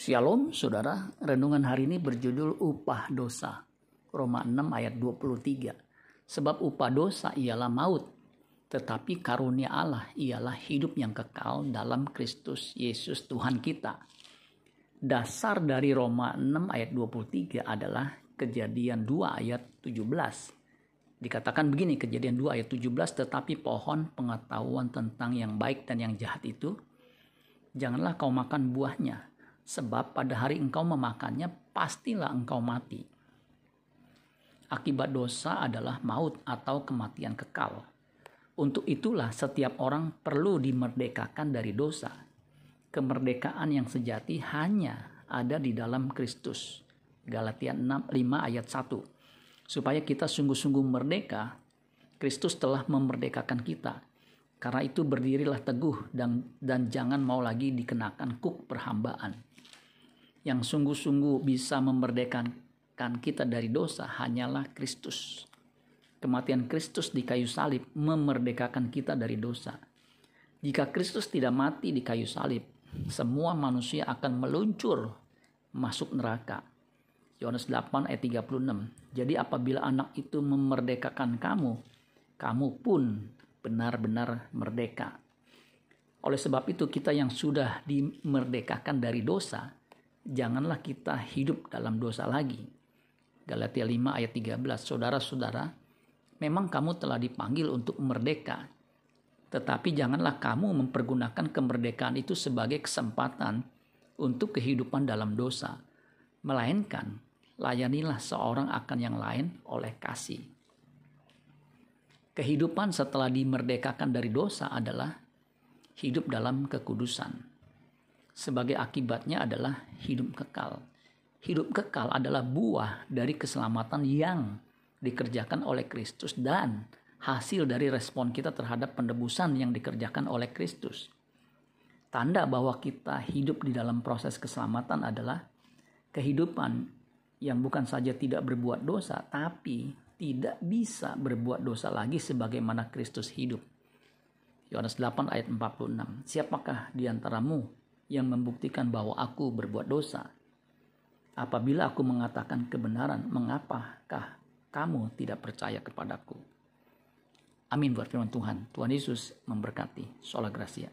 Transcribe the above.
Shalom saudara, renungan hari ini berjudul upah dosa. Roma 6 ayat 23. Sebab upah dosa ialah maut, tetapi karunia Allah ialah hidup yang kekal dalam Kristus Yesus Tuhan kita. Dasar dari Roma 6 ayat 23 adalah kejadian 2 ayat 17. Dikatakan begini kejadian 2 ayat 17 tetapi pohon pengetahuan tentang yang baik dan yang jahat itu janganlah kau makan buahnya sebab pada hari engkau memakannya pastilah engkau mati. Akibat dosa adalah maut atau kematian kekal. Untuk itulah setiap orang perlu dimerdekakan dari dosa. Kemerdekaan yang sejati hanya ada di dalam Kristus. Galatia 6, 5 ayat 1. Supaya kita sungguh-sungguh merdeka, Kristus telah memerdekakan kita. Karena itu berdirilah teguh dan, dan jangan mau lagi dikenakan kuk perhambaan yang sungguh-sungguh bisa memerdekakan kita dari dosa hanyalah Kristus. Kematian Kristus di kayu salib memerdekakan kita dari dosa. Jika Kristus tidak mati di kayu salib, semua manusia akan meluncur masuk neraka. Yohanes 8 ayat 36. Jadi apabila anak itu memerdekakan kamu, kamu pun benar-benar merdeka. Oleh sebab itu kita yang sudah dimerdekakan dari dosa, janganlah kita hidup dalam dosa lagi. Galatia 5 ayat 13. Saudara-saudara, memang kamu telah dipanggil untuk merdeka. Tetapi janganlah kamu mempergunakan kemerdekaan itu sebagai kesempatan untuk kehidupan dalam dosa. Melainkan, layanilah seorang akan yang lain oleh kasih. Kehidupan setelah dimerdekakan dari dosa adalah hidup dalam kekudusan sebagai akibatnya adalah hidup kekal. Hidup kekal adalah buah dari keselamatan yang dikerjakan oleh Kristus dan hasil dari respon kita terhadap penebusan yang dikerjakan oleh Kristus. Tanda bahwa kita hidup di dalam proses keselamatan adalah kehidupan yang bukan saja tidak berbuat dosa, tapi tidak bisa berbuat dosa lagi sebagaimana Kristus hidup. Yohanes 8 ayat 46. Siapakah di antaramu yang membuktikan bahwa aku berbuat dosa. Apabila aku mengatakan kebenaran, mengapakah kamu tidak percaya kepadaku? Amin buat firman Tuhan. Tuhan Yesus memberkati. Sholah Gracia.